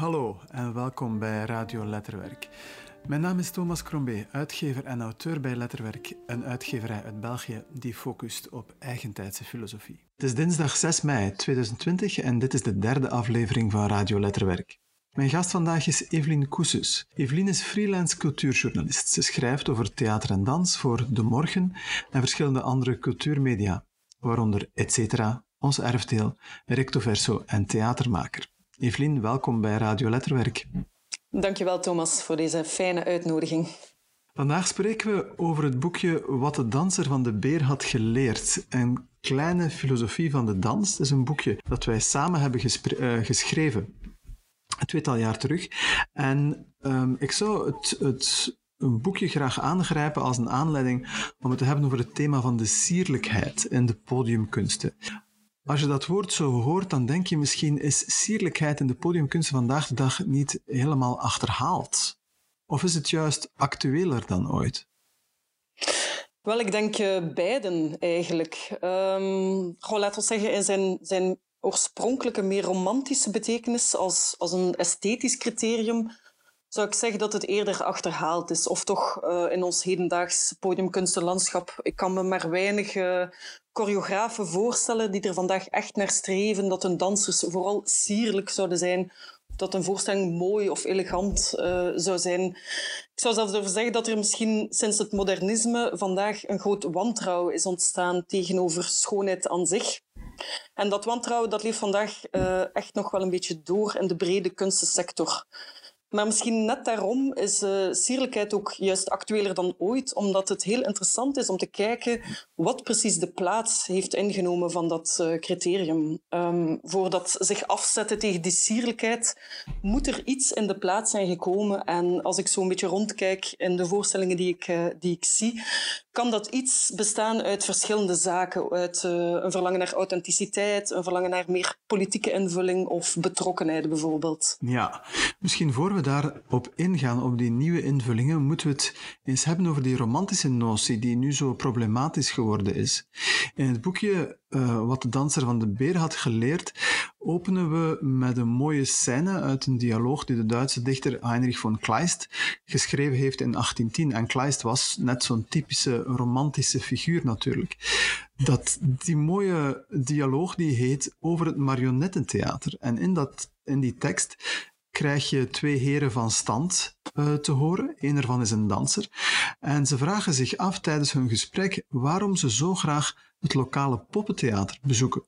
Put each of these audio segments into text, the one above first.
Hallo en welkom bij Radio Letterwerk. Mijn naam is Thomas Crombé, uitgever en auteur bij Letterwerk, een uitgeverij uit België die focust op eigentijdse filosofie. Het is dinsdag 6 mei 2020 en dit is de derde aflevering van Radio Letterwerk. Mijn gast vandaag is Evelien Koesus. Evelien is freelance cultuurjournalist. Ze schrijft over theater en dans voor De Morgen en verschillende andere cultuurmedia, waaronder Etcetera, Ons Erfdeel, Recto Verso en Theatermaker. Evelien, welkom bij Radio Letterwerk. Dankjewel Thomas voor deze fijne uitnodiging. Vandaag spreken we over het boekje Wat de danser van de beer had geleerd. Een kleine filosofie van de dans. Het is een boekje dat wij samen hebben uh, geschreven. Een tweetal jaar terug. En um, ik zou het, het een boekje graag aangrijpen als een aanleiding om het te hebben over het thema van de sierlijkheid in de podiumkunsten. Als je dat woord zo hoort, dan denk je misschien is sierlijkheid in de podiumkunsten vandaag de dag niet helemaal achterhaald. Of is het juist actueler dan ooit? Wel, ik denk uh, beiden eigenlijk. Um, laten we zeggen, in zijn, zijn oorspronkelijke, meer romantische betekenis als, als een esthetisch criterium, zou ik zeggen dat het eerder achterhaald is. Of toch uh, in ons hedendaags podiumkunstenlandschap. Ik kan me maar weinig uh, choreografen voorstellen die er vandaag echt naar streven dat hun dansers vooral sierlijk zouden zijn. Dat een voorstelling mooi of elegant uh, zou zijn. Ik zou zelfs durven zeggen dat er misschien sinds het modernisme vandaag een groot wantrouwen is ontstaan tegenover schoonheid aan zich. En dat wantrouwen dat leeft vandaag echt nog wel een beetje door in de brede kunstensector. Maar misschien net daarom is uh, sierlijkheid ook juist actueler dan ooit, omdat het heel interessant is om te kijken wat precies de plaats heeft ingenomen van dat uh, criterium. Um, voor dat zich afzetten tegen die sierlijkheid moet er iets in de plaats zijn gekomen. En als ik zo een beetje rondkijk in de voorstellingen die ik, uh, die ik zie, kan dat iets bestaan uit verschillende zaken. Uit een verlangen naar authenticiteit, een verlangen naar meer politieke invulling of betrokkenheid bijvoorbeeld. Ja, misschien voor we daarop ingaan, op die nieuwe invullingen, moeten we het eens hebben over die romantische notie die nu zo problematisch geworden is. In het boekje uh, Wat de danser van de beer had geleerd, openen we met een mooie scène uit een dialoog die de Duitse dichter Heinrich von Kleist geschreven heeft in 1810. En Kleist was net zo'n typische romantische figuur natuurlijk. Dat, die mooie dialoog die heet Over het marionettentheater. En in, dat, in die tekst krijg je twee heren van stand uh, te horen. Eén ervan is een danser. En ze vragen zich af tijdens hun gesprek waarom ze zo graag het lokale poppentheater bezoeken.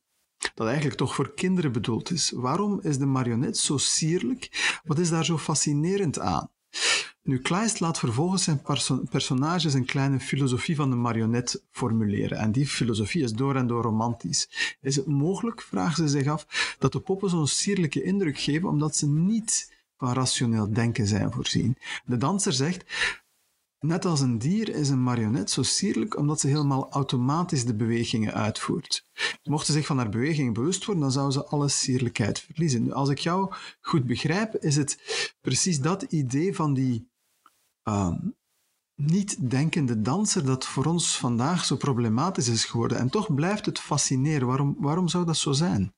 Dat eigenlijk toch voor kinderen bedoeld is. Waarom is de marionet zo sierlijk? Wat is daar zo fascinerend aan? Nu, Kleist laat vervolgens zijn perso personages een kleine filosofie van de marionet formuleren. En die filosofie is door en door romantisch. Is het mogelijk, vragen ze zich af, dat de poppen zo'n sierlijke indruk geven omdat ze niet van rationeel denken zijn voorzien? De danser zegt, Net als een dier is een marionet zo sierlijk omdat ze helemaal automatisch de bewegingen uitvoert. Mocht ze zich van haar bewegingen bewust worden, dan zou ze alle sierlijkheid verliezen. Als ik jou goed begrijp, is het precies dat idee van die uh, niet-denkende danser dat voor ons vandaag zo problematisch is geworden. En toch blijft het fascineren. Waarom, waarom zou dat zo zijn?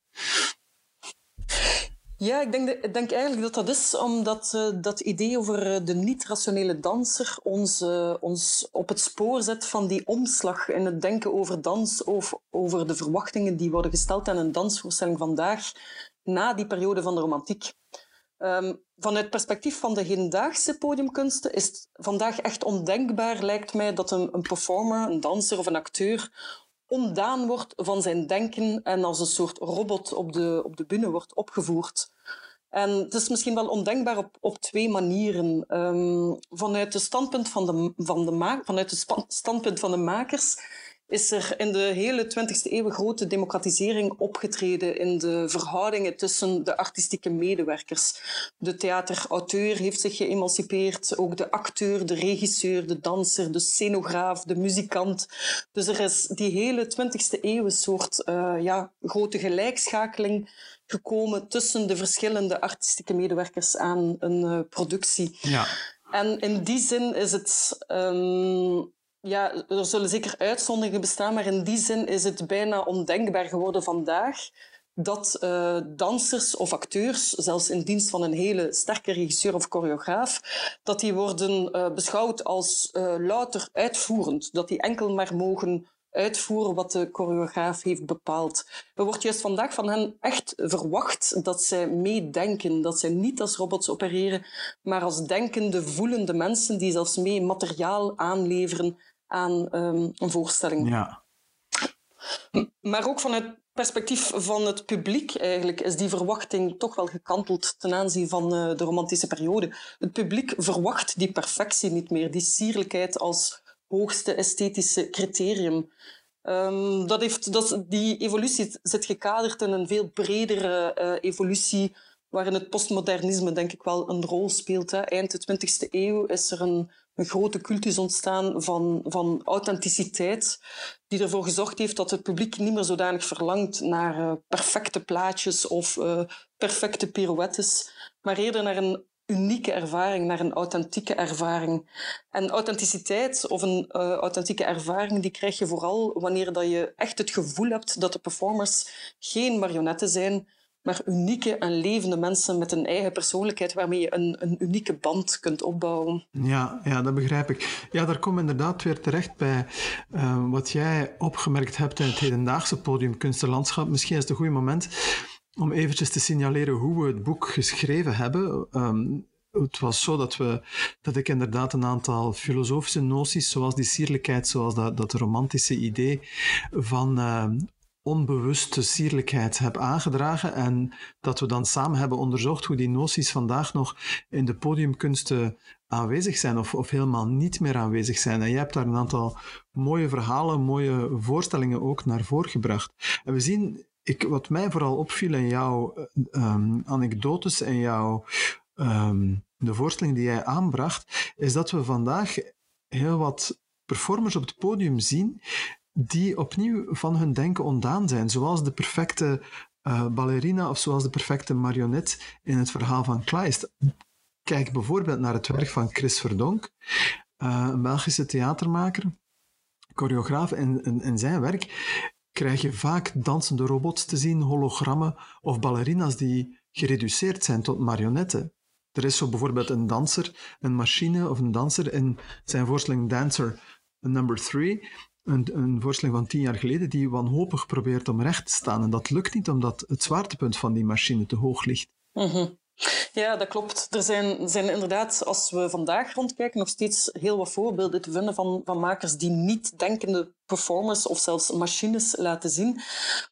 Ja, ik denk, denk eigenlijk dat dat is omdat uh, dat idee over uh, de niet-rationele danser ons, uh, ons op het spoor zet van die omslag in het denken over dans, of over de verwachtingen die worden gesteld aan een dansvoorstelling vandaag, na die periode van de romantiek. Um, vanuit het perspectief van de hedendaagse podiumkunsten is het vandaag echt ondenkbaar, lijkt mij, dat een, een performer, een danser of een acteur ontdaan wordt van zijn denken en als een soort robot op de, op de bühne wordt opgevoerd. En het is misschien wel ondenkbaar op, op twee manieren. Um, vanuit, de standpunt van de, van de vanuit het standpunt van de makers is er in de hele 20e eeuw grote democratisering opgetreden in de verhoudingen tussen de artistieke medewerkers. De theaterauteur heeft zich geëmancipeerd, ook de acteur, de regisseur, de danser, de scenograaf, de muzikant. Dus er is die hele 20e eeuw een soort uh, ja, grote gelijkschakeling gekomen tussen de verschillende artistieke medewerkers aan een uh, productie. Ja. En in die zin is het um, ja, er zullen zeker uitzonderingen bestaan, maar in die zin is het bijna ondenkbaar geworden vandaag dat uh, dansers of acteurs, zelfs in dienst van een hele sterke regisseur of choreograaf, dat die worden uh, beschouwd als uh, louter uitvoerend. Dat die enkel maar mogen uitvoeren wat de choreograaf heeft bepaald. Er wordt juist vandaag van hen echt verwacht dat zij meedenken, dat zij niet als robots opereren, maar als denkende, voelende mensen die zelfs mee materiaal aanleveren aan um, een voorstelling. Ja. Maar ook vanuit perspectief van het publiek eigenlijk is die verwachting toch wel gekanteld ten aanzien van uh, de romantische periode. Het publiek verwacht die perfectie niet meer, die sierlijkheid als hoogste esthetische criterium. Um, dat heeft, dat, die evolutie zit gekaderd in een veel bredere uh, evolutie, waarin het postmodernisme denk ik wel een rol speelt. Hè. Eind de 20e eeuw is er een, een grote cultus ontstaan van, van authenticiteit, die ervoor gezorgd heeft dat het publiek niet meer zodanig verlangt naar uh, perfecte plaatjes of uh, perfecte pirouettes, maar eerder naar een unieke ervaring, naar een authentieke ervaring. En authenticiteit of een uh, authentieke ervaring, die krijg je vooral wanneer dat je echt het gevoel hebt dat de performers geen marionetten zijn, maar unieke en levende mensen met een eigen persoonlijkheid waarmee je een, een unieke band kunt opbouwen. Ja, ja, dat begrijp ik. Ja, daar kom inderdaad weer terecht bij uh, wat jij opgemerkt hebt in het hedendaagse podium kunstenlandschap. Misschien is het een goed moment om eventjes te signaleren hoe we het boek geschreven hebben. Um, het was zo dat, we, dat ik inderdaad een aantal filosofische noties, zoals die sierlijkheid, zoals dat, dat romantische idee van uh, onbewuste sierlijkheid heb aangedragen en dat we dan samen hebben onderzocht hoe die noties vandaag nog in de podiumkunsten aanwezig zijn of, of helemaal niet meer aanwezig zijn. En jij hebt daar een aantal mooie verhalen, mooie voorstellingen ook naar voren gebracht. En we zien ik, wat mij vooral opviel in jouw um, anekdotes en jouw um, de voorstelling die jij aanbracht, is dat we vandaag heel wat performers op het podium zien die opnieuw van hun denken ontdaan zijn, zoals de perfecte uh, ballerina of zoals de perfecte marionet in het verhaal van Kleist. Kijk bijvoorbeeld naar het werk van Chris Verdonk, uh, een Belgische theatermaker, choreograaf. In, in zijn werk krijg je vaak dansende robots te zien, hologrammen of ballerina's die gereduceerd zijn tot marionetten. Er is zo bijvoorbeeld een danser, een machine of een danser in zijn voorstelling Dancer Number 3, een, een voorstelling van tien jaar geleden, die wanhopig probeert om recht te staan. En dat lukt niet omdat het zwaartepunt van die machine te hoog ligt. -hmm. Ja, dat klopt. Er zijn, zijn inderdaad, als we vandaag rondkijken, nog steeds heel wat voorbeelden te vinden van, van makers die niet denkende performers of zelfs machines laten zien.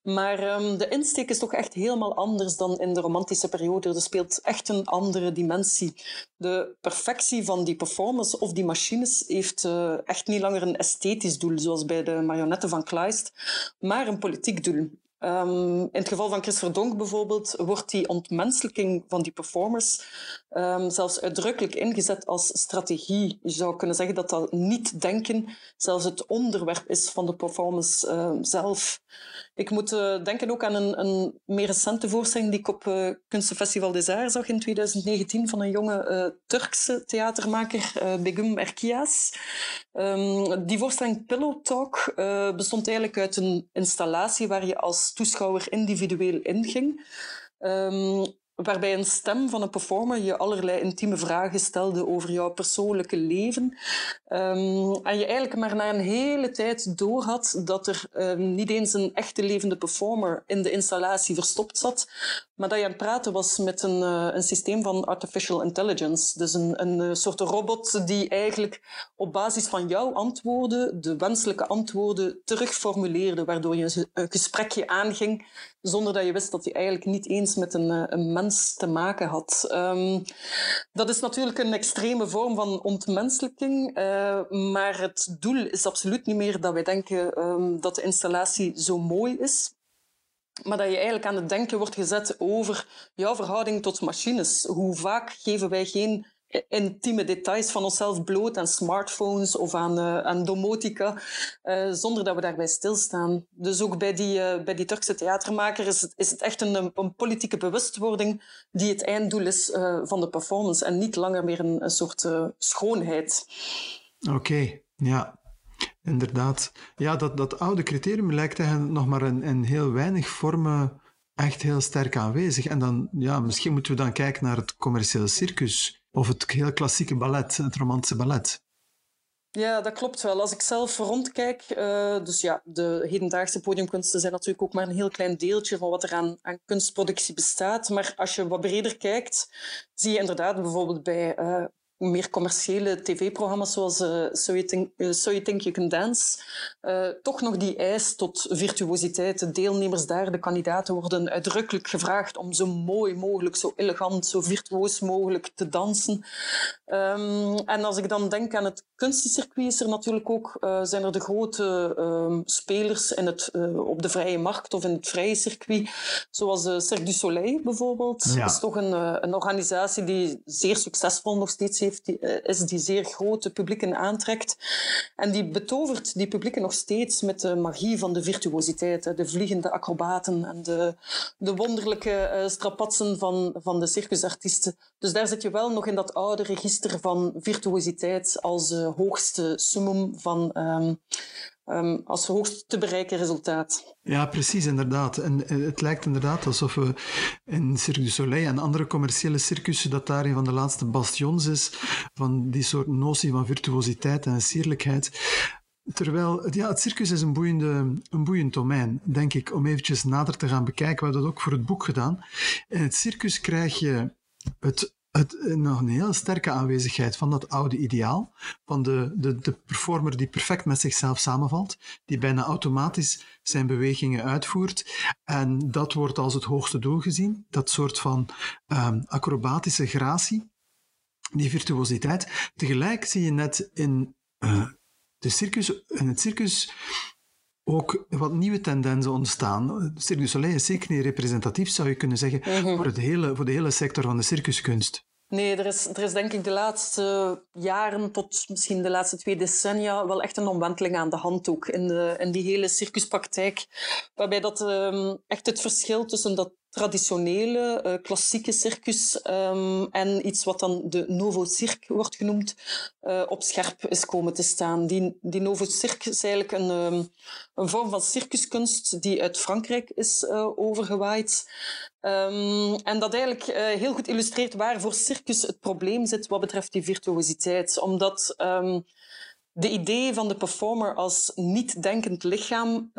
Maar um, de insteek is toch echt helemaal anders dan in de romantische periode. Er speelt echt een andere dimensie. De perfectie van die performers of die machines heeft uh, echt niet langer een esthetisch doel, zoals bij de marionetten van Kleist, maar een politiek doel. Um, in het geval van Chris Verdonk bijvoorbeeld wordt die ontmenselijking van die performers um, zelfs uitdrukkelijk ingezet als strategie. Je zou kunnen zeggen dat dat niet denken zelfs het onderwerp is van de performance uh, zelf. Ik moet uh, denken ook aan een, een, meer recente voorstelling die ik op uh, Kunstenfestival des Arts zag in 2019 van een jonge uh, Turkse theatermaker, Begum Erkias. Die voorstelling Pillow Talk bestond eigenlijk uit een installatie waar je als toeschouwer individueel inging. Um, waarbij een stem van een performer je allerlei intieme vragen stelde over jouw persoonlijke leven. Um, en je eigenlijk maar na een hele tijd door had dat er um, niet eens een echte levende performer in de installatie verstopt zat, maar dat je aan het praten was met een, uh, een systeem van artificial intelligence. Dus een, een uh, soort robot die eigenlijk op basis van jouw antwoorden, de wenselijke antwoorden, terugformuleerde, waardoor je een gesprekje aanging zonder dat je wist dat hij eigenlijk niet eens met een, een mens te maken had. Um, dat is natuurlijk een extreme vorm van ontmenselijking, uh, maar het doel is absoluut niet meer dat wij denken um, dat de installatie zo mooi is. Maar dat je eigenlijk aan het denken wordt gezet over jouw verhouding tot machines. Hoe vaak geven wij geen intieme details van onszelf bloot aan smartphones of aan, uh, aan domotica, uh, zonder dat we daarbij stilstaan. Dus ook bij die, uh, bij die Turkse theatermaker is het, is het echt een, een politieke bewustwording die het einddoel is van de performance en niet langer meer een, een soort schoonheid. Oké, ja. Inderdaad. Ja, dat, dat oude criterium lijkt eigenlijk nog maar in, in heel weinig vormen echt heel sterk aanwezig. En dan, ja, misschien moeten we dan kijken naar het commerciële circus of het heel klassieke ballet, het romantische ballet. Ja, dat klopt wel. Als ik zelf rondkijk, uh, dus ja, de hedendaagse podiumkunsten zijn natuurlijk ook maar een heel klein deeltje van wat er aan, aan kunstproductie bestaat. Maar als je wat breder kijkt, zie je inderdaad bijvoorbeeld bij uh, meer commerciële tv-programma's zoals uh, so, you think, uh, so, You Think, You Can Dance, uh, toch nog die eis tot virtuositeit. De deelnemers daar, de kandidaten, worden uitdrukkelijk gevraagd om zo mooi mogelijk, zo elegant, zo virtuoos mogelijk te dansen. Um, en als ik dan denk aan het kunstencircuit, is er natuurlijk ook, zijn er de grote um, spelers in het, op de vrije markt of in het vrije circuit, zoals Cirque du Soleil bijvoorbeeld. Ja. Dat is toch een, een organisatie die zeer succesvol nog steeds heeft die, eh, is die zeer grote publieken aantrekt. En die betovert die publieken nog steeds met de magie van de virtuositeit. De vliegende acrobaten en de, de wonderlijke uh, strapatsen van, van de circusartiesten. Dus daar zit je wel nog in dat oude register van virtuositeit als uh, hoogste summum van um, um, als hoogst te bereiken resultaat. Ja, precies, inderdaad. En eh, het lijkt inderdaad alsof we in Cirque du Soleil en andere commerciële circussen, dat daar een van de laatste bastions is van die soort notie van virtuositeit en sierlijkheid. Terwijl ja, het circus is een, boeiende, een boeiend domein, denk ik, om eventjes nader te gaan bekijken. We hebben dat ook voor het boek gedaan. In het circus krijg je het het, nog een heel sterke aanwezigheid van dat oude ideaal, van de, de, de performer die perfect met zichzelf samenvalt, die bijna automatisch zijn bewegingen uitvoert. En dat wordt als het hoogste doel gezien, dat soort van um, acrobatische gratie, die virtuositeit. Tegelijk zie je net in, uh, de circus, in het circus ook wat nieuwe tendensen ontstaan. Cirque du Soleil is zeker niet representatief, zou je kunnen zeggen, mhm. voor, het hele, voor de hele sector van de circuskunst. Nee, er is, er is denk ik de laatste jaren tot misschien de laatste twee decennia wel echt een omwenteling aan de hand ook in, de, in die hele circuspraktijk. Waarbij dat um, echt het verschil tussen dat traditionele, uh, klassieke circus um, en iets wat dan de Novo Cirque wordt genoemd, uh, op scherp is komen te staan. Die, die Novo Cirque is eigenlijk een, um, een vorm van circuskunst die uit Frankrijk is uh, overgewaaid. Um, en dat eigenlijk heel goed illustreert waar voor circus het probleem zit wat betreft die virtuositeit. Omdat de idee van de performer als niet-denkend lichaam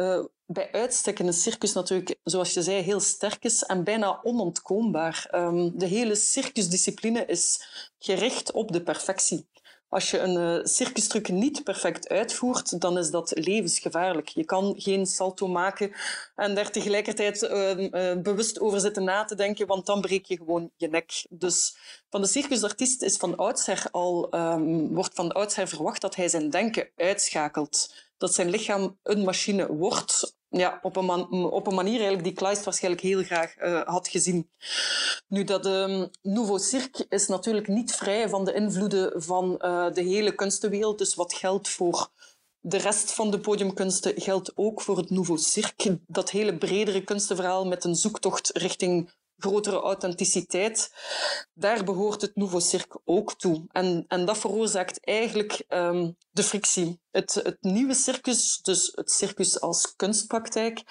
bij uitstek in een circus natuurlijk, zoals je zei, heel sterk is en bijna onontkoombaar. Um, de hele circusdiscipline is gericht op de perfectie. Als je een uh, circustruc niet perfect uitvoert, dan is dat levensgevaarlijk. Je kan geen salto maken en daar tegelijkertijd uh, uh, bewust over zitten na te denken, want dan breek je gewoon je nek. Dus van de circusartiest is van oudsher al, um, wordt van oudsher verwacht dat hij zijn denken uitschakelt. Dat zijn lichaam een machine wordt ja, op, een op een manier eigenlijk die Kleist waarschijnlijk heel graag uh, had gezien. Nu, dat um, Nouveau Cirque is natuurlijk niet vrij van de invloeden van uh, de hele kunstenwereld. Dus wat geldt voor de rest van de podiumkunsten, geldt ook voor het Nouveau Cirque. Dat hele bredere kunstenverhaal met een zoektocht richting grotere authenticiteit. Daar behoort het Nouveau Cirque ook toe. En, en dat veroorzaakt eigenlijk um, de frictie. Het, het nieuwe circus, dus het circus als kunstpraktijk,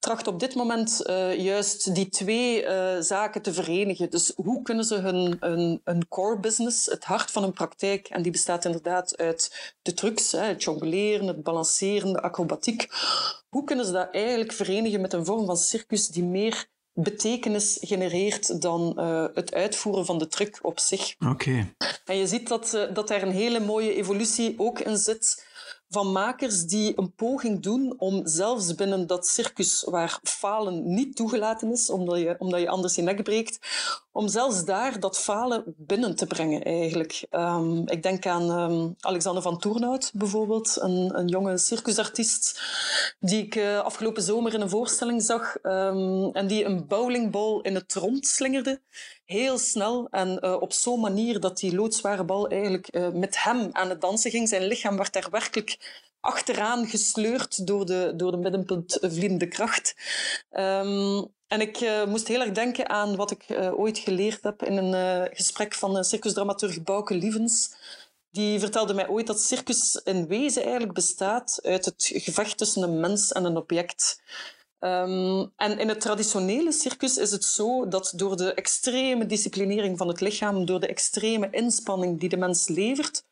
tracht op dit moment uh, juist die twee uh, zaken te verenigen. Dus hoe kunnen ze hun, hun, hun, core business, het hart van hun praktijk, en die bestaat inderdaad uit de trucs, hè, het jongleren, het balanceren, de acrobatiek, hoe kunnen ze dat eigenlijk verenigen met een vorm van circus die meer betekenis genereert dan uh, het uitvoeren van de truc op zich. Oké. En je ziet dat, uh, dat daar een hele mooie evolutie ook in zit van makers die een poging doen om zelfs binnen dat circus waar falen niet toegelaten is, omdat je, omdat je anders je nek breekt, om zelfs daar dat falen binnen te brengen eigenlijk. Um, ik denk aan um, Alexander van Toornhout bijvoorbeeld, een, een jonge circusartiest die ik uh, afgelopen zomer in een voorstelling zag um, en die een bowlingbal in het rond slingerde heel snel en uh, op zo'n manier dat die loodzware bal eigenlijk uh, met hem aan het dansen ging. Zijn lichaam werd daar werkelijk achteraan gesleurd door de, door de middenpunt vliedende kracht. Um, en ik uh, moest heel erg denken aan wat ik ooit geleerd heb in een gesprek van circusdramaturg Bouke Lievens. Die vertelde mij ooit dat circus in wezen eigenlijk bestaat uit het gevecht tussen een mens en een object. Ehm, en in het traditionele circus is het zo dat door de extreme disciplinering van het lichaam, door de extreme inspanning die de mens levert,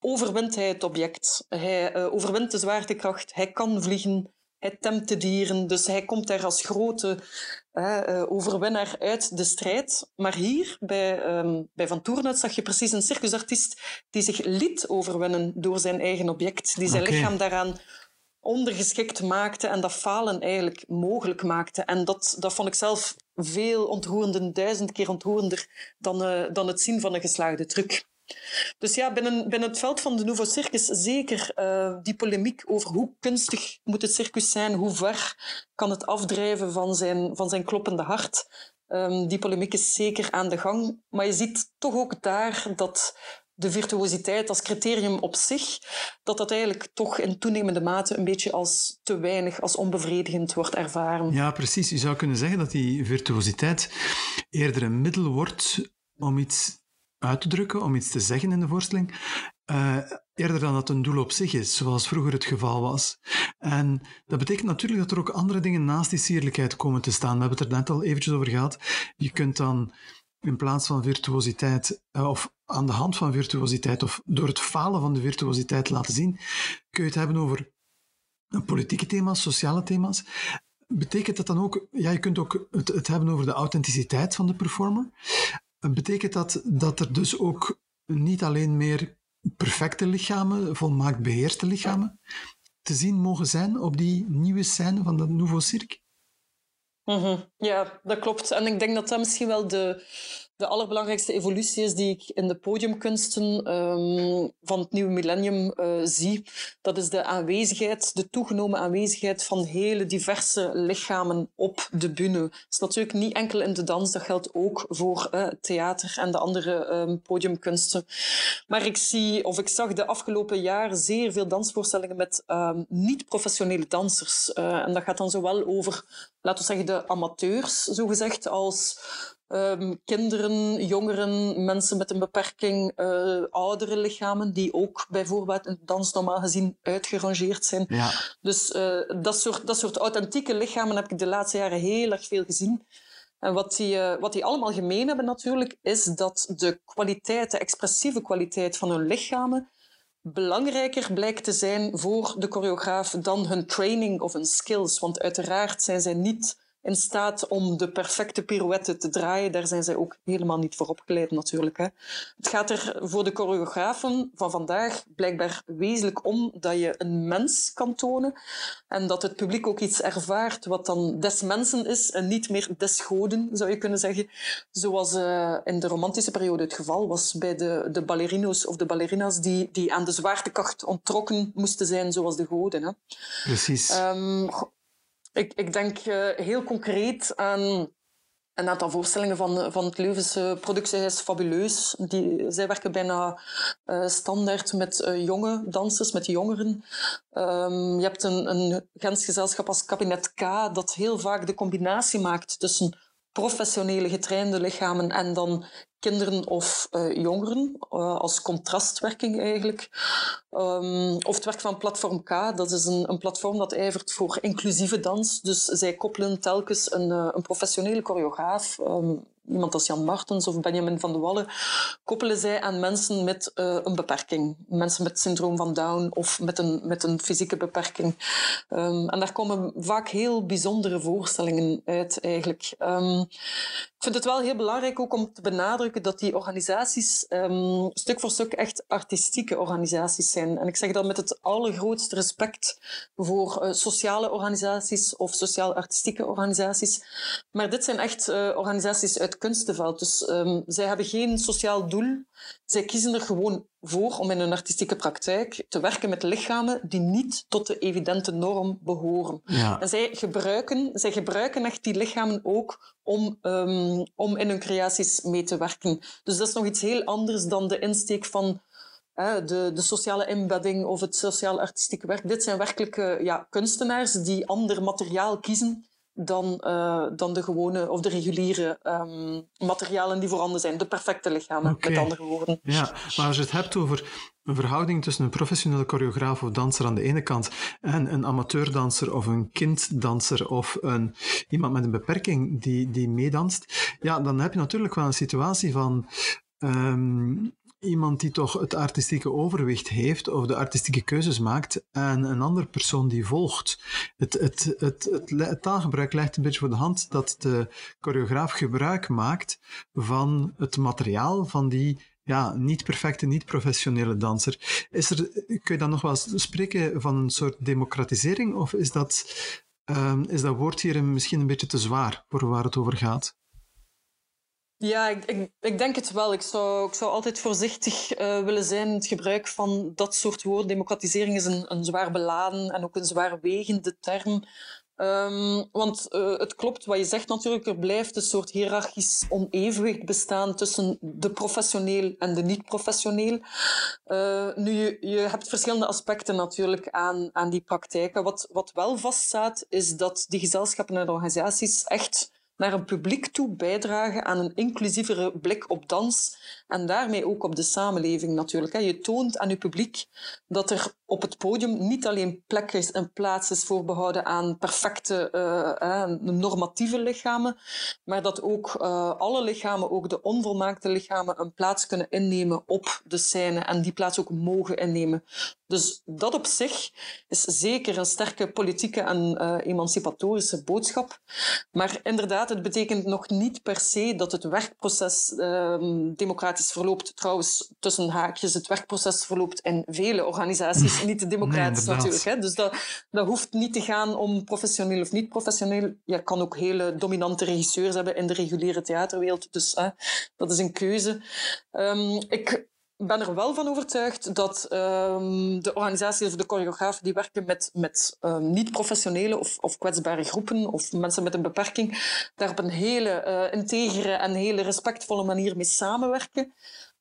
overwint hij het object. Hij uh, overwint de zwaartekracht, hij kan vliegen, hij temt de dieren, dus hij komt daar als grote uh, overwinnaar uit de strijd. Maar hier, bij, um, bij Van Toornet, zag je precies een circusartiest die zich liet overwinnen door zijn eigen object, die zijn okay. lichaam daaraan ondergeschikt maakte en dat falen eigenlijk mogelijk maakte. En dat, dat vond ik zelf veel ontroerender, duizend keer ontroerender dan, uh, dan het zien van een geslaagde truc. Dus ja, binnen, binnen het veld van de Nouveau Circus zeker uh, die polemiek over hoe kunstig moet het circus zijn, hoe ver kan het afdrijven van zijn, van zijn kloppende hart. Um, die polemiek is zeker aan de gang. Maar je ziet toch ook daar dat de virtuositeit als criterium op zich, dat dat eigenlijk toch in toenemende mate een beetje als te weinig, als onbevredigend wordt ervaren. Ja, precies. Je zou kunnen zeggen dat die virtuositeit eerder een middel wordt om iets uit te drukken, om iets te zeggen in de voorstelling, uh, eerder dan dat een doel op zich is, zoals vroeger het geval was. En dat betekent natuurlijk dat er ook andere dingen naast die sierlijkheid komen te staan. We hebben het er net al eventjes over gehad. Je kunt dan in plaats van virtuositeit, uh, of aan de hand van virtuositeit, of door het falen van de virtuositeit laten zien, kun je het hebben over politieke thema's, sociale thema's. Betekent dat dan ook, ja, je kunt ook het, het hebben over de authenticiteit van de performer. Betekent dat dat er dus ook niet alleen meer perfecte lichamen, volmaakt beheerste lichamen, te zien mogen zijn op die nieuwe scène van dat Nouveau Cirque? Mm. Ja, dat klopt. En ik denk dat dat misschien wel de, de allerbelangrijkste evolutie is die ik in de podiumkunsten um, van het nieuwe millennium uh, zie. Dat is de aanwezigheid, de toegenomen aanwezigheid van hele diverse lichamen op de bühne. Dat is natuurlijk niet enkel in de dans, dat geldt ook voor uh, theater en de andere um, podiumkunsten. Maar ik zie, of ik zag de afgelopen jaren zeer veel dansvoorstellingen met um, niet-professionele dansers. Uh, en dat gaat dan zowel over, laten we zeggen, de amateurs, zogezegd, als Um, kinderen, jongeren, mensen met een beperking, uh, oudere lichamen, die ook bijvoorbeeld in dans normaal gezien uitgerangeerd zijn. Ja. Dus uh, dat, soort, dat soort authentieke lichamen heb ik de laatste jaren heel erg veel gezien. En wat die, uh, wat die allemaal gemeen hebben natuurlijk, is dat de kwaliteit, de expressieve kwaliteit van hun lichamen belangrijker blijkt te zijn voor de choreograaf dan hun training of hun skills. Want uiteraard zijn zij niet in staat om de perfecte pirouette te draaien. Daar zijn zij ook helemaal niet voor opgeleid natuurlijk. Hè. Het gaat er voor de choreografen van vandaag blijkbaar wezenlijk om dat je een mens kan tonen en dat het publiek ook iets ervaart wat dan des mensen is en niet meer des goden, zou je kunnen zeggen. Zoals uh, in de romantische periode het geval was bij de, de ballerino's of de ballerina's die, die aan de zwaartekracht ontrokken moesten zijn zoals de goden. Hè. Precies. Um, ik, ik denk uh, heel concreet aan een aantal voorstellingen van, van het Leuvense productiehuis Fabuleus. Die, zij werken bijna uh, standaard met jonge dansers, met jongeren. Um, je hebt een, een Gens gezelschap als Kabinet K, dat heel vaak de combinatie maakt tussen professionele getrainde lichamen en dan kinderen of uh, jongeren, uh, als contrastwerking eigenlijk. Um, of het werk van Platform K, dat is een, een, platform dat ijvert voor inclusieve dans. Dus zij koppelen telkens een, uh, een professionele choreograaf, um, iemand als Jan Martens of Benjamin van de Wallen, koppelen zij aan mensen met een beperking. Mensen met syndroom van Down of met een, met een fysieke beperking. Um, en daar komen vaak heel bijzondere voorstellingen uit eigenlijk. Um, vind het wel heel belangrijk ook om te benadrukken dat die organisaties um, stuk voor stuk echt artistieke organisaties zijn. En ik zeg dat met het allergrootste respect voor uh, sociale organisaties of sociaal-artistieke organisaties. Maar dit zijn echt uh, organisaties uit kunstenveld. Dus um, zij hebben geen sociaal doel. Zij kiezen er gewoon voor om in hun artistieke praktijk te werken met lichamen die niet tot de evidente norm behoren. Ja. En zij gebruiken, zij gebruiken echt die lichamen ook om, um, om in hun creaties mee te werken. Dus dat is nog iets heel anders dan de insteek van de, de sociale embedding of het sociaal-artistieke werk. Dit zijn werkelijk ja, kunstenaars die ander materiaal kiezen dan, uh, dan de gewone of de reguliere um, materialen die voorhanden zijn. De perfecte lichamen, okay. met andere woorden. Ja, maar als je het hebt over een verhouding tussen een professionele choreograaf of danser aan de ene kant en een amateurdanser of een kinddanser of een, iemand met een beperking die, die meedanst, ja, dan heb je natuurlijk wel een situatie van um, iemand die toch het artistieke overwicht heeft of de artistieke keuzes maakt en een andere persoon die volgt. Het, het, het, het, taalgebruik legt een beetje voor de hand dat de choreograaf gebruik maakt van het materiaal van die ja, niet perfecte, niet professionele danser. Is er, kun je dan nog wel spreken van een soort democratisering of is dat, um, is dat woord hier misschien een beetje te zwaar voor waar het over gaat? Ja, ik, denk het wel. Ik zou, ik zou altijd voorzichtig uh, willen zijn in het gebruik van dat soort woorden. Democratisering is een, een zwaar beladen en ook een zwaar wegende term. Um, want uh, het klopt wat je zegt natuurlijk, er blijft een soort hiërarchisch onevenwicht bestaan tussen de professioneel en de niet-professioneel. Uh, nu, je, je hebt verschillende aspecten natuurlijk aan, aan die praktijken. Wat, wat wel vaststaat, is dat die gezelschappen en organisaties echt naar een publiek toe bijdragen aan een inclusievere blik op dans en daarmee ook op de samenleving natuurlijk. Je toont aan je publiek dat er op het podium niet alleen plek en plaats voorbehouden aan perfecte uh, normatieve lichamen, maar dat ook uh, alle lichamen, ook de onvolmaakte lichamen, een plaats kunnen innemen op de scène en die plaats ook mogen innemen. Dus dat op zich is zeker een sterke politieke en emancipatorische boodschap. Maar inderdaad, het betekent nog niet per se dat het werkproces uh, democratisch verloopt. Trouwens, tussen haakjes, het werkproces verloopt in vele organisaties niet democratisch nee, natuurlijk. Hè? Dus dat, dat hoeft niet te gaan om professioneel of niet professioneel. Je kan ook hele dominante regisseurs hebben in de reguliere theaterwereld. Dus hè, dat is een keuze. Um, ik ben er wel van overtuigd dat um, de organisaties of de choreografen die werken met, met um, niet-professionele of, of kwetsbare groepen of mensen met een beperking, daar op een hele uh, integere en hele respectvolle manier mee samenwerken.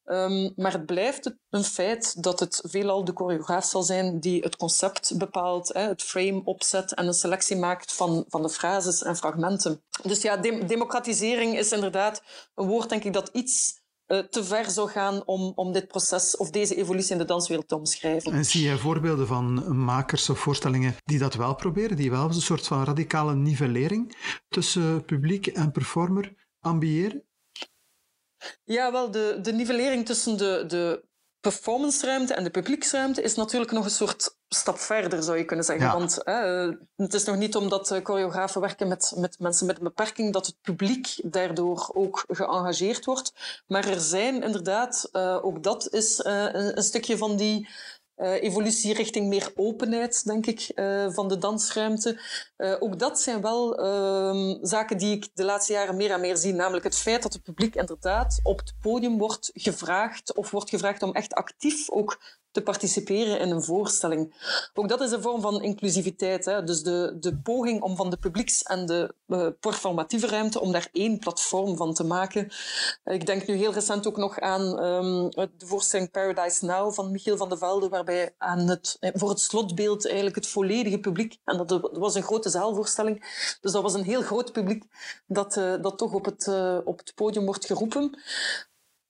Um, maar het blijft een feit dat het veelal de choreograaf zal zijn die het concept bepaalt, hè, het frame opzet en een selectie maakt van, van de frases en fragmenten. Dus ja, de democratisering is inderdaad een woord, denk ik, dat iets uh, te ver zou gaan om, om dit proces of deze evolutie in de danswereld te omschrijven. En zie jij voorbeelden van makers of voorstellingen die dat wel proberen, die wel een soort van radicale nivellering tussen publiek en performer ambiëren? Ja, wel, de, de nivellering tussen de, de performanceruimte en de publieksruimte is natuurlijk nog een soort stap verder, zou je kunnen zeggen. Want hè, het is nog niet omdat uh, choreografen werken met, met mensen met een beperking dat het publiek daardoor ook geëngageerd wordt. Maar er zijn inderdaad, uh, ook dat is uh, een, een, stukje van die uh, evolutie richting meer openheid, denk ik, uh, van de dansruimte. Uh, ook dat zijn wel ehm, zaken die ik de laatste jaren meer en meer zie. Namelijk het feit dat het publiek inderdaad op het podium wordt gevraagd of wordt gevraagd om echt actief ook te participeren in een voorstelling. Ook dat is een vorm van inclusiviteit. Hè? Dus de, de poging om van de publieks- en de uh, performatieve ruimte, om daar één platform van te maken. Ik denk nu heel recent ook nog aan um, de voorstelling Paradise Now van Michiel van de Velde, waarbij aan het, eh, voor het slotbeeld eigenlijk het volledige publiek, en dat was een grote zaalvoorstelling, dus dat was een heel groot publiek, dat, uh, dat toch op het, op het podium wordt geroepen.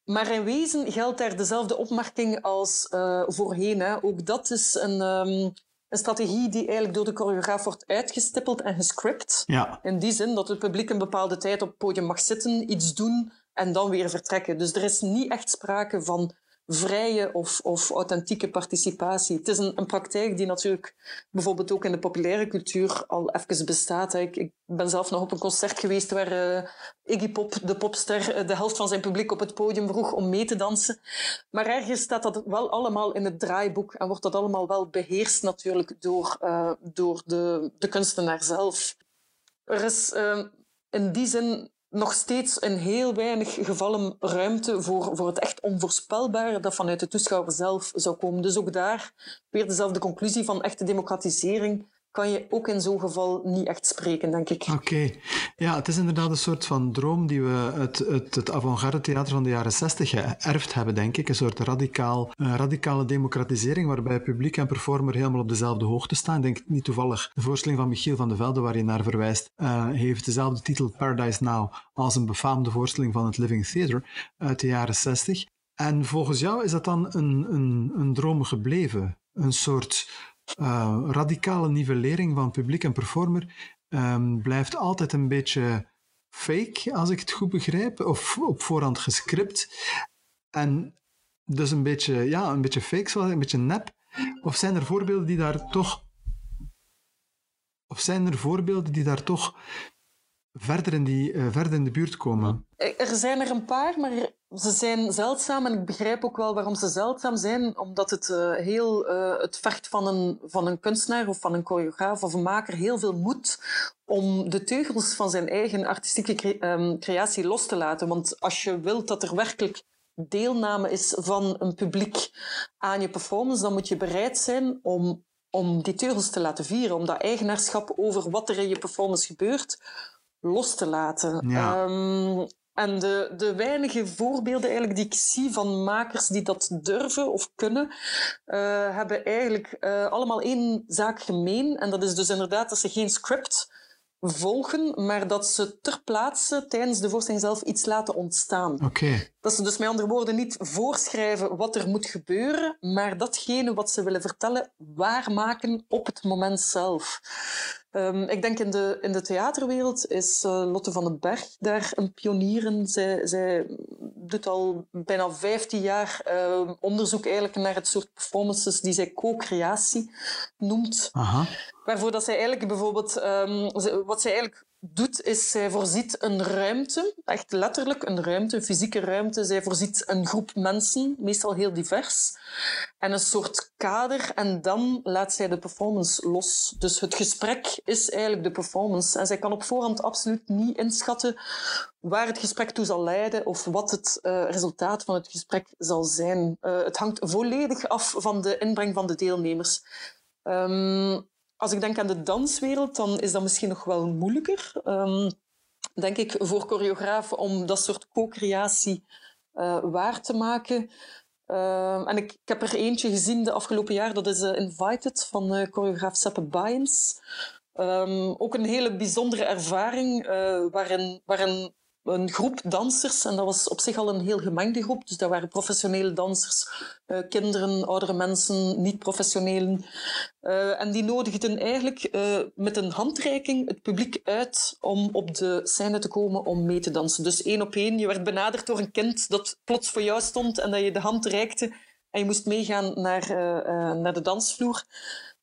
Maar in wezen geldt daar dezelfde opmerking als uh, voorheen. Hè. Ook dat is een, um, een strategie die eigenlijk door de choreograaf wordt uitgestippeld en gescript. Ja. In die zin dat het publiek een bepaalde tijd op het podium mag zitten, iets doen en dan weer vertrekken. Dus er is niet echt sprake van vrije of, of authentieke participatie. Het is een, een, praktijk die natuurlijk bijvoorbeeld ook in de populaire cultuur al even bestaat. Ik, ik ben zelf nog op een concert geweest waar uh, Iggy Pop, de popster, uh, de helft van zijn publiek op het podium vroeg om mee te dansen. Maar ergens staat dat wel allemaal in het draaiboek en wordt dat allemaal wel beheerst natuurlijk door, uh, door de, de kunstenaar zelf. Er is in die zin nog steeds in heel weinig gevallen ruimte voor, voor het echt onvoorspelbare dat vanuit de toeschouwer zelf zou komen. Dus ook daar weer dezelfde conclusie van echte democratisering kan je ook in zo'n geval niet echt spreken, denk ik. Oké. Ja, het is inderdaad een soort van droom die we uit, het avant-garde theater van de jaren zestig geërfd hebben, denk ik. Een soort radicaal, radicale democratisering waarbij publiek en performer helemaal op dezelfde hoogte staan. Ik denk niet toevallig de voorstelling van Michiel van de Velde, waar je naar verwijst, uh, heeft dezelfde titel Paradise Now als een befaamde voorstelling van het Living Theatre uit de jaren zestig. En volgens jou is dat dan een, een, een droom gebleven? Een soort uh, radicale nivellering van publiek en performer um, blijft altijd een beetje fake, als ik het goed begrijp, of op voorhand gescript. En dus een beetje, ja, een beetje fake, zoals een beetje nep. Of zijn er voorbeelden die daar toch. Of zijn er voorbeelden die daar toch verder in, die, uh, verder in de buurt komen? Er zijn er een paar, maar ze zijn zeldzaam. En ik begrijp ook wel waarom ze zeldzaam zijn. Omdat het uh, heel... Uh, het vergt van een, van een kunstenaar of van een choreograaf of een maker heel veel moed om de teugels van zijn eigen artistieke um, creatie los te laten. Want als je wilt dat er werkelijk deelname is van een publiek aan je performance, dan moet je bereid zijn om, om die teugels te laten vieren. Om dat eigenaarschap over wat er in je performance gebeurt los te laten. Ja. Um, en de, de weinige voorbeelden eigenlijk die ik zie van makers die dat durven of kunnen, uh, hebben eigenlijk uh, allemaal één zaak gemeen. En dat is dus inderdaad dat ze geen script volgen, maar dat ze ter plaatse tijdens de voorstelling zelf iets laten ontstaan. Okay. Dat ze dus met andere woorden niet voorschrijven wat er moet gebeuren, maar datgene wat ze willen vertellen waarmaken op het moment zelf. Um, ik denk in de, in de theaterwereld is uh, Lotte van den Berg daar een pionier in. Zij, zij doet al bijna 15 jaar uh, onderzoek eigenlijk naar het soort performances die zij co-creatie noemt. Aha. Waarvoor dat zij eigenlijk bijvoorbeeld, um, wat zij eigenlijk doet, is zij voorziet een ruimte, echt letterlijk een ruimte, een fysieke ruimte. Zij voorziet een groep mensen, meestal heel divers, en een soort kader. En dan laat zij de performance los. Dus het gesprek is eigenlijk de performance. En zij kan op voorhand absoluut niet inschatten waar het gesprek toe zal leiden of wat het uh, resultaat van het gesprek zal zijn. Uh, het hangt volledig af van de inbreng van de deelnemers. Um, als ik denk aan de danswereld, dan is dat misschien nog wel moeilijker. Um, denk ik voor choreografen om dat soort co-creatie uh, waar te maken. Uh, en ik, heb er eentje gezien de afgelopen jaar, dat is uh, Invited van uh, choreograaf Seppe Byens. Um, ook een hele bijzondere ervaring waarin, waarin een groep dansers. En dat was op zich al een heel gemengde groep. Dus dat waren professionele dansers, uh, kinderen, oudere mensen, niet-professionelen. Uh, en die nodigden eigenlijk uh, met een handreiking het publiek uit om op de scène te komen om mee te dansen. Dus één op één. Je werd benaderd door een kind dat plots voor jou stond en dat je de hand reikte. En je moest meegaan naar, naar de dansvloer.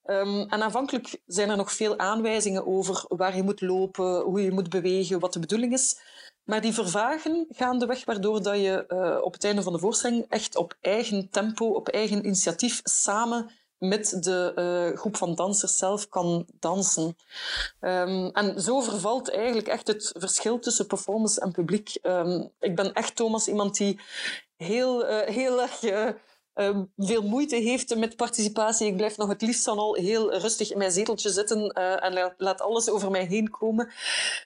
Um, en aanvankelijk zijn er nog veel aanwijzingen over waar je moet lopen, hoe je moet bewegen, wat de bedoeling is. Maar die vervagen gaandeweg, waardoor dat je uh, op het einde van de voorstelling echt op eigen tempo, op eigen initiatief, samen met de uh, groep van dansers zelf kan dansen. Um, en zo vervalt eigenlijk echt het verschil tussen performance en publiek. Um, ik ben echt, Thomas, iemand die heel, uh, heel erg veel moeite heeft met participatie. Ik blijf nog het liefst dan al heel rustig in mijn zeteltje zitten uh, en laat, alles over mij heen komen.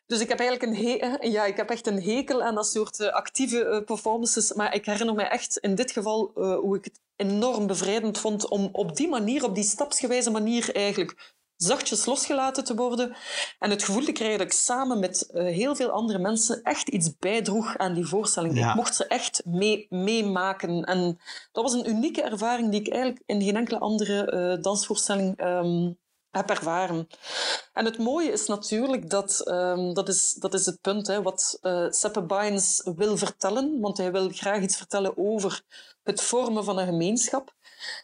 Dus ik heb eigenlijk een, he ja, ik heb echt een hekel aan dat soort uh, actieve performances. Maar ik herinner me echt in dit geval hoe ik het enorm bevrijdend vond om op die manier, op die stapsgewijze manier eigenlijk zachtjes losgelaten te worden en het gevoel te krijgen dat ik samen met uh, heel veel andere mensen echt iets bijdroeg aan die voorstelling. Ja. Ik mocht ze echt mee, meemaken. En dat was een unieke ervaring die ik eigenlijk in geen enkele andere uh, dansvoorstelling um, heb ervaren. En het mooie is natuurlijk dat, um, dat, is, dat is het punt, hè, wat uh, Seppe Bynes wil vertellen, want hij wil graag iets vertellen over het vormen van een gemeenschap.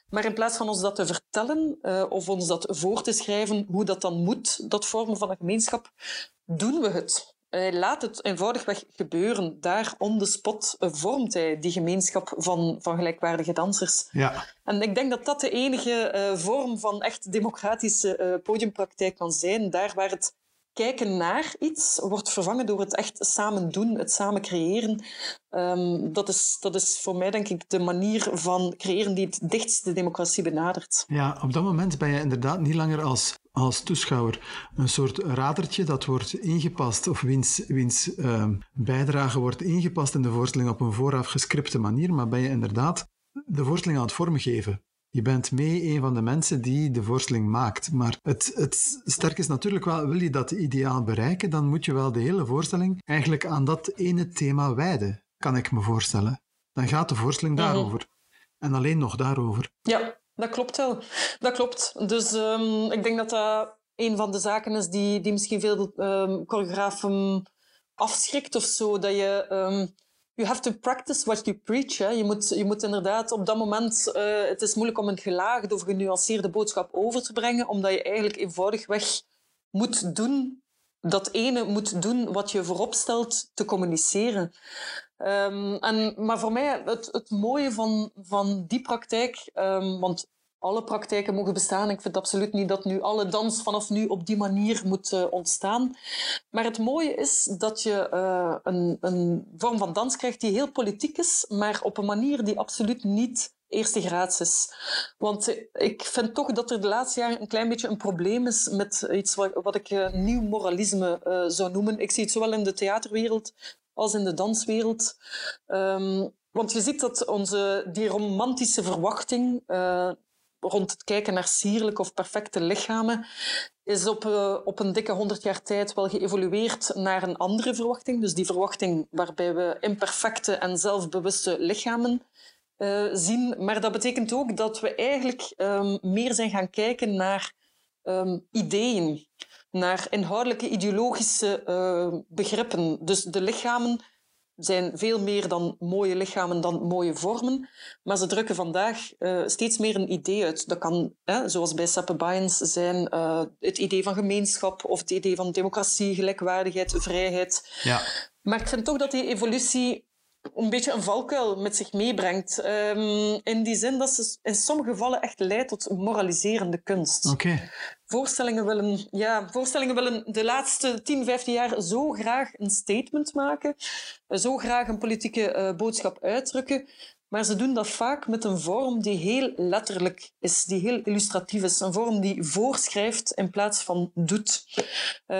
Maar in plaats van ons dat te vertellen uh, of ons dat voor te schrijven hoe dat dan moet, dat vormen van een gemeenschap, doen we het. Hij laat het eenvoudigweg gebeuren. Daar on the spot vormt hij die gemeenschap van, van gelijkwaardige dansers. Ja. En ik denk dat dat de enige uh, vorm van echt democratische uh, podiumpraktijk kan zijn. Daar waar het kijken naar iets wordt vervangen door het echt samen doen, het samen creëren. Ehm, dat, is, dat is voor mij denk ik de manier van creëren die het dichtst de democratie benadert. Ja, op dat moment ben je inderdaad niet langer als, als toeschouwer een soort radertje dat wordt ingepast of wiens, wiens ehm, bijdrage wordt ingepast in de voorstelling op een vooraf gescripte manier, maar ben je inderdaad de voorstelling aan het vormgeven. Je bent mee een van de mensen die de voorstelling maakt. Maar het, het sterk is natuurlijk wel, wil je dat ideaal bereiken, dan moet je wel de hele voorstelling eigenlijk aan dat ene thema wijden, kan ik me voorstellen. Dan gaat de voorstelling mhm. daarover. En alleen nog daarover. Ja, dat klopt wel. Dat klopt. Dus um, ik denk dat dat een van de zaken is die, die misschien veel um, choreografen afschrikt of zo. Dat je um, you have to practice what you preach. Hè. Je, moet, je moet inderdaad op dat moment... Uh, het is moeilijk om een gelaagde of genuanceerde boodschap over te brengen, omdat je eigenlijk eenvoudigweg moet doen... Dat ene moet doen wat je voorop stelt te communiceren. Um, en, maar voor mij, het, het mooie van, van die praktijk... Um, want alle praktijken mogen bestaan. Ik vind absoluut niet dat nu alle dans vanaf nu op die manier moet uh, ontstaan. Maar het mooie is dat je uh, een, een vorm van dans krijgt die heel politiek is, maar op een manier die absoluut niet eerste graads is. Want ik vind toch dat er de laatste jaren een klein beetje een probleem is met iets wat, ik nieuw moralisme zou noemen. Ik zie het zowel in de theaterwereld als in de danswereld. Um, want je ziet dat onze, die romantische verwachting rond het kijken naar sierlijke of perfecte lichamen is op, uh, op een dikke honderd jaar tijd wel geëvolueerd naar een andere verwachting. Dus die verwachting waarbij we imperfecte en zelfbewuste lichamen uh, zien. Maar dat betekent ook dat we eigenlijk um, meer zijn gaan kijken naar um, ideeën, naar inhoudelijke ideologische uh, begrippen. Dus de lichamen zijn veel meer dan mooie lichamen, dan mooie vormen. Maar ze drukken vandaag uh, steeds meer een idee uit. Dat kan, hè, zoals bij Bynes, zijn uh, het idee van gemeenschap of het idee van democratie, gelijkwaardigheid, vrijheid. Ja. Maar ik vind toch dat die evolutie een beetje een valkuil met zich meebrengt. Um, in die zin dat ze in sommige gevallen echt leidt tot moraliserende kunst. Okay. Voorstellingen, willen, ja, voorstellingen willen de laatste 10, 15 jaar zo graag een statement maken, zo graag een politieke uh, boodschap uitdrukken, maar ze doen dat vaak met een vorm die heel letterlijk is, die heel illustratief is. Een vorm die voorschrijft in plaats van doet. Uh,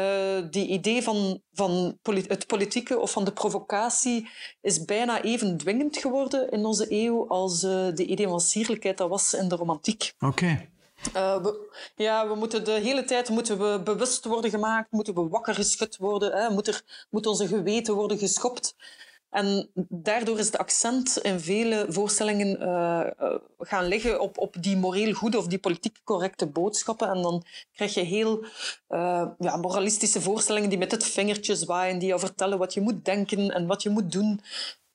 die idee van, van het politieke of van de provocatie is bijna even dwingend geworden in onze eeuw als uh, de idee van sierlijkheid dat was in de romantiek. Oké. Uh, we, ja, we moeten de hele tijd moeten we bewust worden gemaakt, moeten we wakker geschud worden, hè, moet, er, moet onze geweten worden geschopt. En daardoor is de accent in vele voorstellingen uh, gaan liggen op, op die moreel goede of die politiek correcte boodschappen. En dan krijg je heel uh, ja, moralistische voorstellingen die met het vingertje zwaaien, die jou vertellen wat je moet denken en wat je moet doen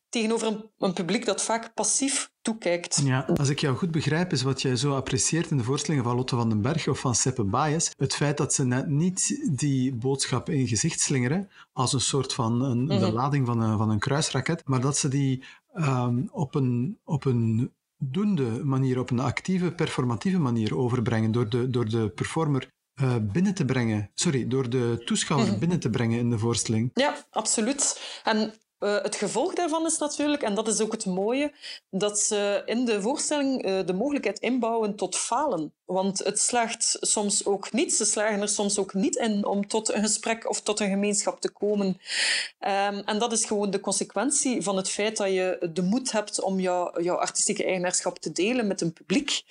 tegenover een, een, publiek dat vaak passief toekijkt. Ja, als ik jou goed begrijp, is wat jij zo apprecieert in de voorstellingen van Lotte van den Berg of van Seppe Baes, het feit dat ze net niet die boodschap in gezicht slingeren, als een soort van een, mm de lading van een, van een kruisraket, maar dat ze die um, op, een, op een doende manier, op een actieve, performatieve manier overbrengen, door de, door de performer uh, binnen te brengen. Sorry, door de toeschouwer mhm. binnen te brengen in de voorstelling. Ja, absoluut. En uh, het gevolg daarvan is natuurlijk, en dat is ook het mooie, dat ze in de voorstelling uh, de mogelijkheid inbouwen tot falen. Want het slaagt soms ook niet. Ze slagen er soms ook niet in om tot een gesprek of tot een gemeenschap te komen. Um, en dat is gewoon de consequentie van het feit dat je de moed hebt om jou, jouw artistieke eigenaarschap te delen met een publiek.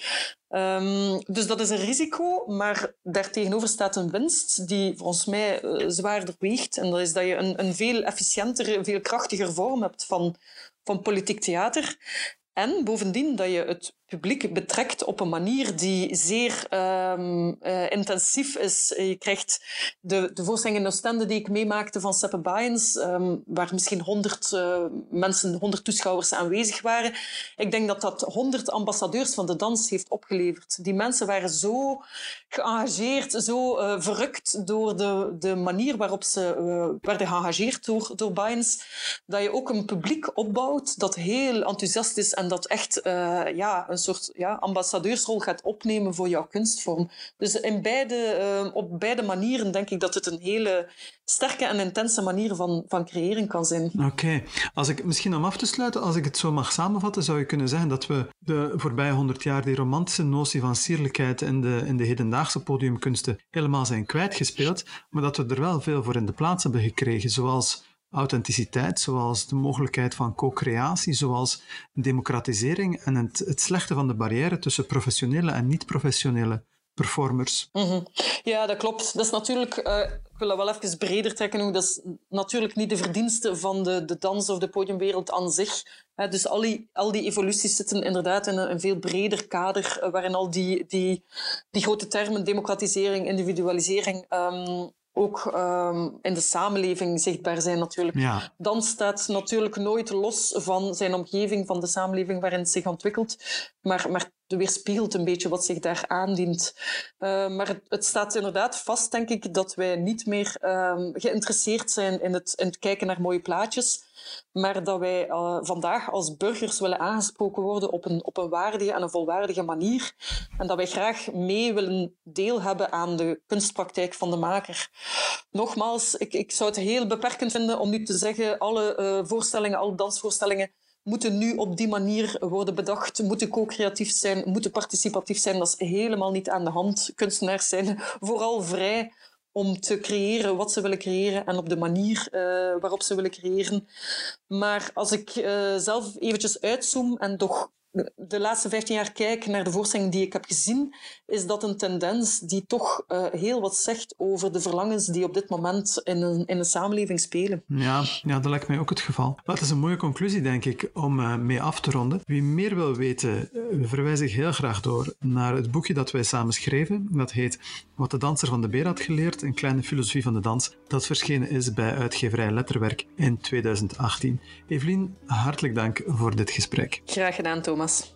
Um, dus dat is een risico, maar daartegenover staat een winst die volgens mij uh, zwaarder weegt. En dat is dat je een, een veel efficiëntere, veel krachtiger vorm hebt van, van politiek theater. En bovendien dat je het publiek betrekt op een manier die zeer um, uh, intensief is. Je krijgt de, de voorstelling in die ik meemaakte van Seppe Byens, um, waar misschien honderd uh, mensen, honderd toeschouwers aanwezig waren. Ik denk dat dat honderd ambassadeurs van de dans heeft opgeleverd. Die mensen waren zo geëngageerd, zo uh, verrukt door de, de manier waarop ze werden geëngageerd door, door dat je ook een publiek opbouwt dat heel enthousiast is en dat echt ja, een soort ja, ambassadeursrol gaat opnemen voor jouw kunstvorm. Dus in beide, op beide manieren denk ik dat het een hele sterke en intense manier van, van creëren kan zijn. Oké. Als ik misschien om af te sluiten, als ik het zo mag samenvatten, zou je kunnen zeggen dat we de voorbije honderd jaar die romantische notie van sierlijkheid in de, in de hedendaagse podiumkunsten helemaal zijn kwijtgespeeld, maar dat we er wel veel voor in de plaats hebben gekregen, zoals authenticiteit, zoals de mogelijkheid van co-creatie, zoals democratisering en het, het slechten van de barrière tussen professionele en niet-professionele performers. Mhm. Ja, dat klopt. Dat is natuurlijk, uh, ik wil dat wel even breder trekken, dat is natuurlijk niet de verdienste van de, de dans- of de podiumwereld aan zich. dus al die, al die evoluties zitten inderdaad in een, veel breder kader, uh, waarin al die, die, die grote termen, democratisering, individualisering, um, ook um, in de samenleving zichtbaar zijn natuurlijk. Ja. Dans staat natuurlijk nooit los van zijn omgeving, van de samenleving waarin het zich ontwikkelt, maar, maar weerspiegelt een beetje wat zich daar aandient. Uh, maar het, het, staat inderdaad vast, denk ik, dat wij niet meer um, geïnteresseerd zijn in het, in het kijken naar mooie plaatjes, maar dat wij uh, vandaag als burgers willen aangesproken worden op een, op een waardige en een volwaardige manier. En dat wij graag mee willen deel hebben aan de kunstpraktijk van de maker. Nogmaals, ik, ik zou het heel beperkend vinden om nu te zeggen, alle uh, voorstellingen, alle dansvoorstellingen moeten nu op die manier worden bedacht, moeten co-creatief zijn, moeten participatief zijn. Dat is helemaal niet aan de hand. Kunstenaars zijn vooral vrij om te creëren wat ze willen creëren en op de manier uh, waarop ze willen creëren. Maar als ik uh, zelf eventjes uitzoom en toch de laatste 15 jaar kijk naar de voorstellingen die ik heb gezien, is dat een tendens die toch uh, heel wat zegt over de verlangens die op dit moment in een, in een samenleving spelen. Ja, ja, dat lijkt mij ook het geval. Dat is een mooie conclusie, denk ik, om uh, mee af te ronden. Wie meer wil weten, uh, verwijs ik heel graag door naar het boekje dat wij samen schreven. Dat heet Wat de danser van de beer had geleerd, een kleine filosofie van de dans. Dat verschenen is bij uitgeverij Letterwerk in 2018. Evelien, hartelijk dank voor dit gesprek. Graag gedaan, Thomas. elas.